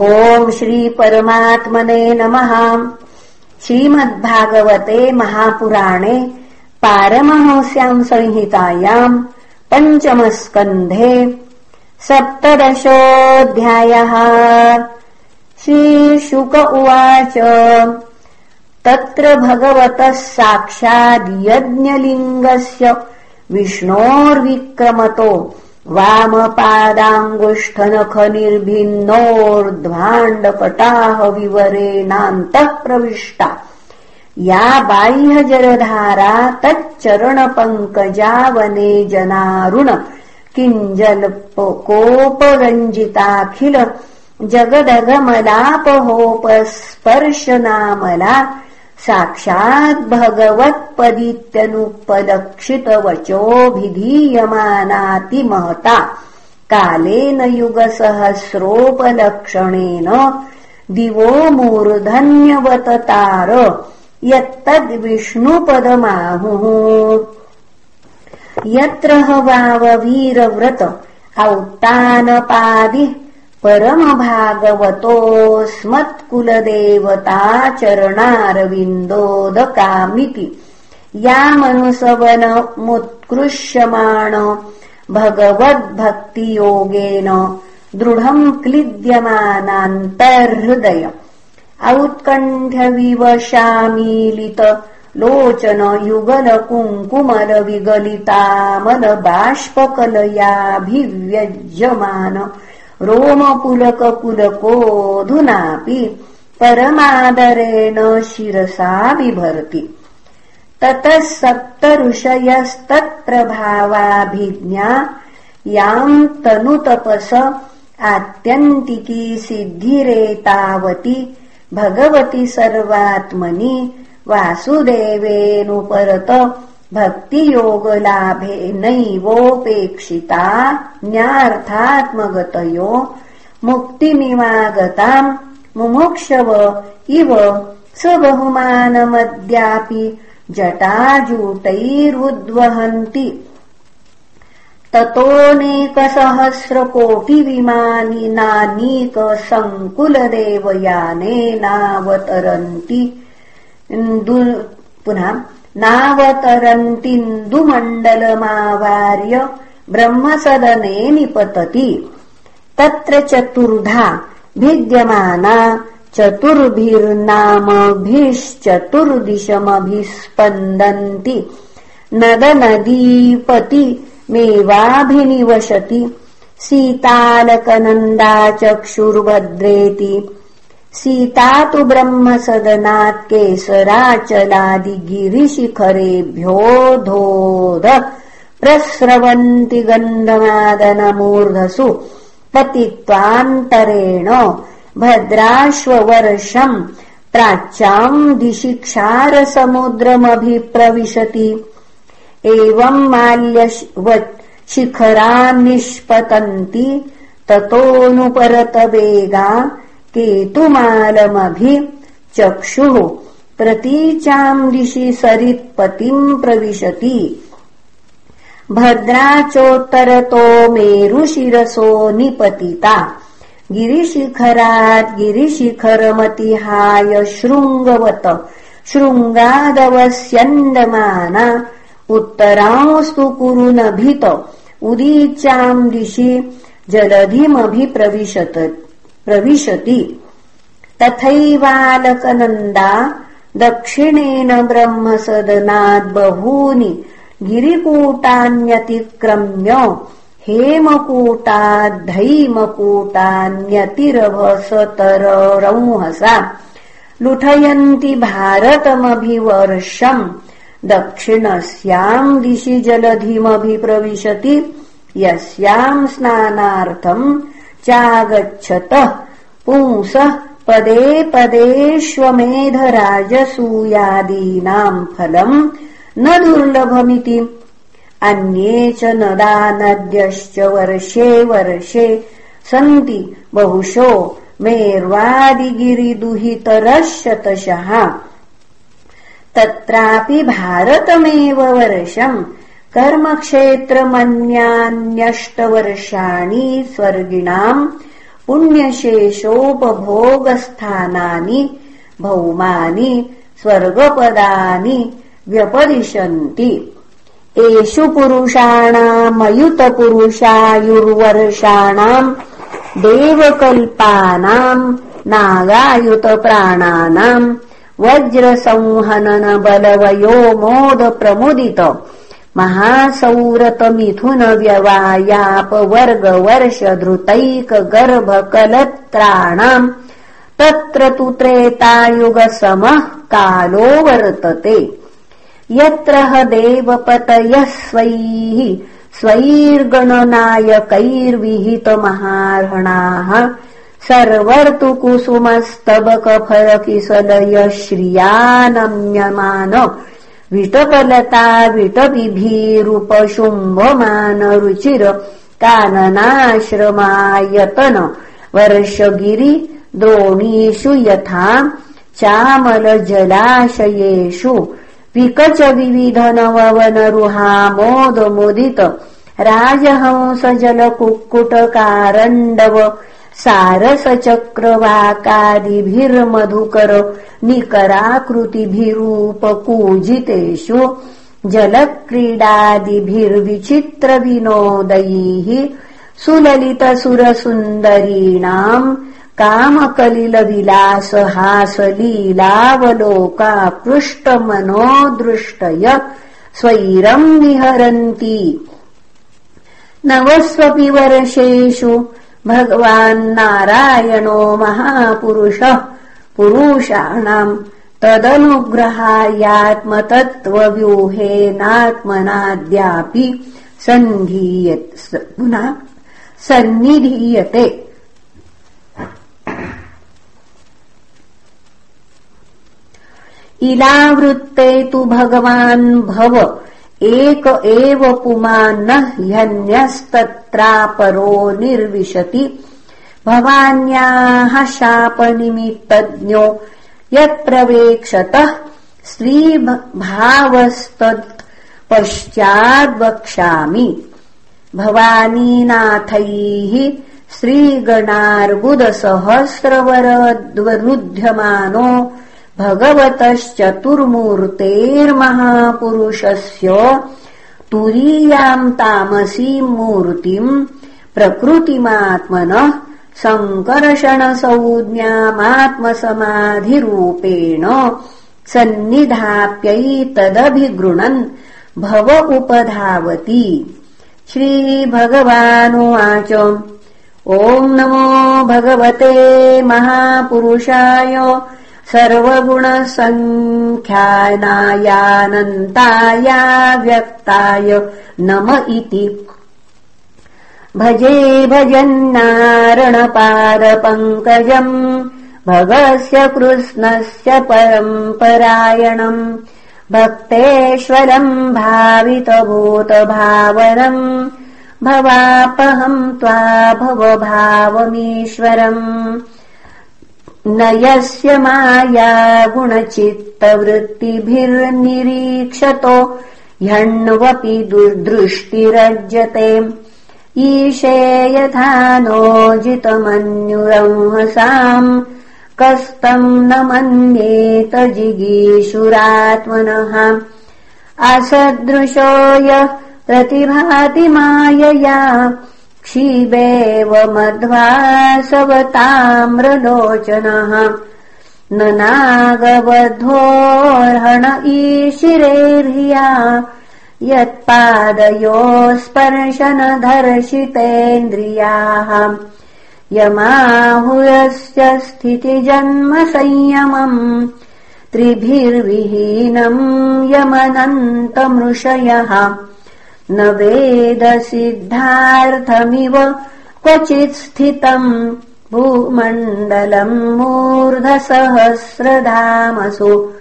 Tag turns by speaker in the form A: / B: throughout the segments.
A: ॐ श्रीपरमात्मने नमः। श्रीमद्भागवते महापुराणे पारमहंस्याम् संहितायाम् पञ्चमस्कन्धे सप्तदशोऽध्यायः। श्रीशुक उवाच तत्र भगवतः साक्षाद्यज्ञलिङ्गस्य विष्णोर्विक्रमतो वामपादाङ्गुष्ठनखनिर्भिन्नोर्ध्वाण्डपटाह विवरेणान्तः प्रविष्टा या बाह्यजलधारा तच्चरणपङ्कजावने जनारुण। किञ्जल्पकोपरञ्जिताखिल। जगदगमलापहोपस्पर्शनामला साक्षाद्भगवत्पदित्यनुपदक्षितवचोऽभिधीयमानातिमहता कालेन युगसहस्रोपलक्षणेन दिवो मूर्धन्यवततार। यत्तद्विष्णुपदमाहुः यत्र वाववीरव्रत औत्तानपादिः परमभागवतोऽस्मत्कुलदेवताचरणारविन्दोदकामिति यामनुसवनमुत्कृष्यमाण भगवद्भक्तियोगेन दृढम् क्लिद्यमानान्तर्हृदय औत्कण्ठविवशामीलित लोचन युगल कुङ्कुमल विगलितामल बाष्पकलयाभिव्यज्यमान रोमपुलकपुलकोऽधुनापि परमादरेण शिरसा बिभर्ति ततः सप्त ऋषयस्तत्प्रभावाभिज्ञा याम् तनुतपस आत्यन्तिकी सिद्धिरेतावति भगवति सर्वात्मनि वासुदेवेऽनुपरत भक्तियोगलाभेनैवोपेक्षिता मुक्तिमिवागताम् मुमुक्षव इव स बहुमानमद्यापि जटाजूटैरुद्वहन्ति। ततोऽनेकसहस्रकोटिविमानि नानीकसङ्कुलदेवयानेनावतरन्ति पुनः नावतरन्तीन्दुमण्डलमावार्य ब्रह्मसदने निपतति। तत्र चतुर्धा भिद्यमाना चतुर्भिर्नामभिश्चतुर्दिशमभिस्पन्दन्ति। नदनदीपति मेवाभिनिवशति सीतालकनन्दा चक्षुर्भद्रेति सीता तु ब्रह्मसदनात् केसराचलादिगिरिशिखरेभ्योऽधोध प्रस्रवन्ति गन्धमादनमूर्धसु पतित्वान्तरेण भद्राश्ववर्षम् प्राच्याम् दिशि क्षारसमुद्रमभिप्रविशति एवम् माल्यवत् शिखरान्निष्पतन्ति ततोऽनुपरतवेगा केतुमालमभि चक्षुः प्रतीचाम् दिशि सरित्पतिम् प्रविशति। भद्राचोत्तरतो मेरुशिरसो निपतिता। गिरिशिखरात् गिरिशिखरमतिहाय शृङ्गवत शृङ्गादवस्यन्दमाना। उत्तरांस्तु कुरुनभित उदीच्याम् दिशि जलधिमभिप्रविशत प्रविशति। तथैवालकनन्दा दक्षिणेन ब्रह्मसदनाद्बहूनि गिरिकूटान्यतिक्रम्य हेमकूटाद्धैमकूटान्यतिरभसतररंहसा लुठयन्ति भारतमभिवर्षम्। दक्षिणस्याम् दिशि जलधिमभिप्रविशति। यस्याम् स्नानार्थम् चागच्छतः पुंसः पदे पदेष्वमेधराजसूयादीनाम् फलम् न दुर्लभमिति। अन्ये च नदा नद्यश्च वर्षे वर्षे सन्ति बहुशो मेर्वादिगिरिदुहितरशतशः। तत्रापि भारतमेव वर्षम् कर्मक्षेत्रमन्यान्यष्टवर्षाणि स्वर्गिणाम् पुण्यशेषोपभोगस्थानानि भौमानि स्वर्गपदानि व्यपदिशन्ति। एषु पुरुषाणामयुतपुरुषायुर्वर्षाणाम् देवकल्पानाम् नागायुतप्राणानाम् वज्रसंहनन बलवयो मोदप्रमुदित महासौरतमिथुन व्यवायापवर्गवर्षधृतैकगर्भकलत्राणाम् तत्र तु त्रेतायुगसमः कालो वर्तते। यत्र ह देवपतयः स्वैः स्वैर्गणनायकैर्विहितमहार्हणाः। सर्वर्तु कुसुमस्तबकफलकिसलय श्रियानम्यमान विटपलता विटपिभीरुपशुम्भमान रुचिर काननाश्रमायतन वर्षगिरि द्रोणीषु यथा चामलजलाशयेषु विकच विविधनवनरुहामोदमुदित राजहंसजलकुक्कुटकारण्डव सारसचक्रवाकादिभिर्मधुकर निकराकृतिभिरूपकूजितेषु जलक्रीडादिभिर्विचित्रविनोदैः सुललितसुरसुन्दरीणाम् कामकलिलविलासहासलीलावलोकापृष्टमनोदृष्टय स्वैरम् विहरन्ति नवस्वपि वर्षेषु भगवान्नारायणो महापुरुषः पुरुषाणाम् तदनुग्रहायात्मतत्त्वव्यूहेनात्मनाद्यापि सन्निधीयते। इलावृत्ते तु भगवान् भव एक एव पुमान्न ह्यन्यस्तत्रापरो निर्विशति। भवान्याः शापनिमित्तज्ञो यत्प्रवेक्षतः स्त्रीभावस्तत् पश्चाद्वक्ष्यामि भवानीनाथैः श्रीगणार्बुदसहस्रवरद्वरुध्यमानो भगवतश्चतुर्मूर्तेर्महापुरुषस्य तुरीयाम् तामसीम् मूर्तिम् प्रकृतिमात्मनः सङ्कर्षणसंज्ञामात्मसमाधिरूपेण सन्निधाप्यैतदभिगृणन् भव उपधावति। श्रीभगवानुवाच। ओम् नमो भगवते महापुरुषाय व्यक्ताय नम इति। भजे भजन्नारणपादपङ्कजम् भगस्य कृष्णस्य परम्परायणम् भक्तेश्वरम् भावितभूतभावनम् भवापहम् त्वा भवभावमीश्वरम् न यस्य माया गुणचित्तवृत्तिभिर्निरीक्षतो ह्यण्वपि दुर्दृष्टिरज्यते। ईशे यथा नोजितमन्युरंहसाम् कस्तम् न मन्येत जिगीषुरात्मनः। असदृशो यः प्रतिभाति मायया क्षीबेव मध्वासवताम्रलोचनः। न नागबद्धोर्हण ईशिरेर्ह्या। यत्पादयो स्पर्शनदर्शितेन्द्रियाः यमाहुरस्य स्थितिजन्मसंयमम्। त्रिभिर्विहीनम् यमनन्तमृषयः न वेदसिद्धार्थमिव क्वचित् स्थितम् भूमण्डलम् मूर्धसहस्रधामसु।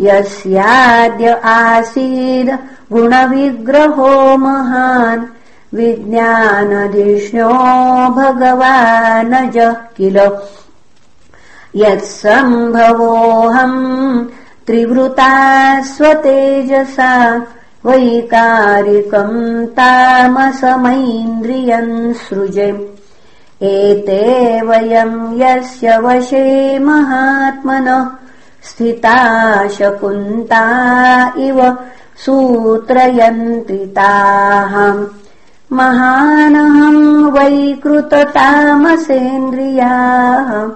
A: यस्याद्य आसीद गुणविग्रहो महान् विज्ञानधिष्ण्यो भगवानजः किल। यत्सम्भवोऽहम् त्रिवृता स्वतेजसा वैकारिकम् तामसमैन्द्रियम् सृजे। एते वयम् यस्य वशे महात्मनः स्थिता शकुन्ता इव सूत्रयन्त्रिताः। महानहम् वैकृततामसेन्द्रियाः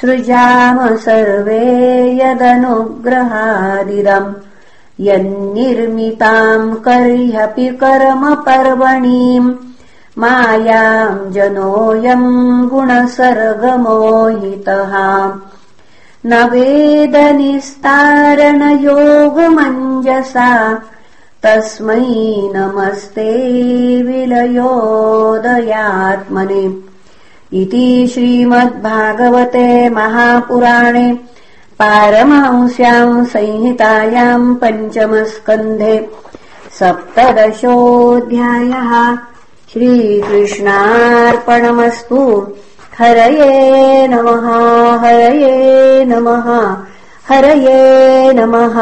A: सृजाम सर्वे यदनुग्रहादिरम् यन्निर्मिताम् कर्ह्यपि कर्मपर्वणीम् मायाम् जनोऽयम् गुणसर्गमोहितः। न वेदनिस्तारणयोगमञ्जसा तस्मै नमस्ते विलयोदयात्मने। इति श्रीमद्भागवते महापुराणे पारमांस्याम् संहितायाम् पञ्चमस्कन्धे सप्तदशोऽध्यायः श्रीकृष्णार्पणमस्तु। हरये नमः हरये नमः हरये नमः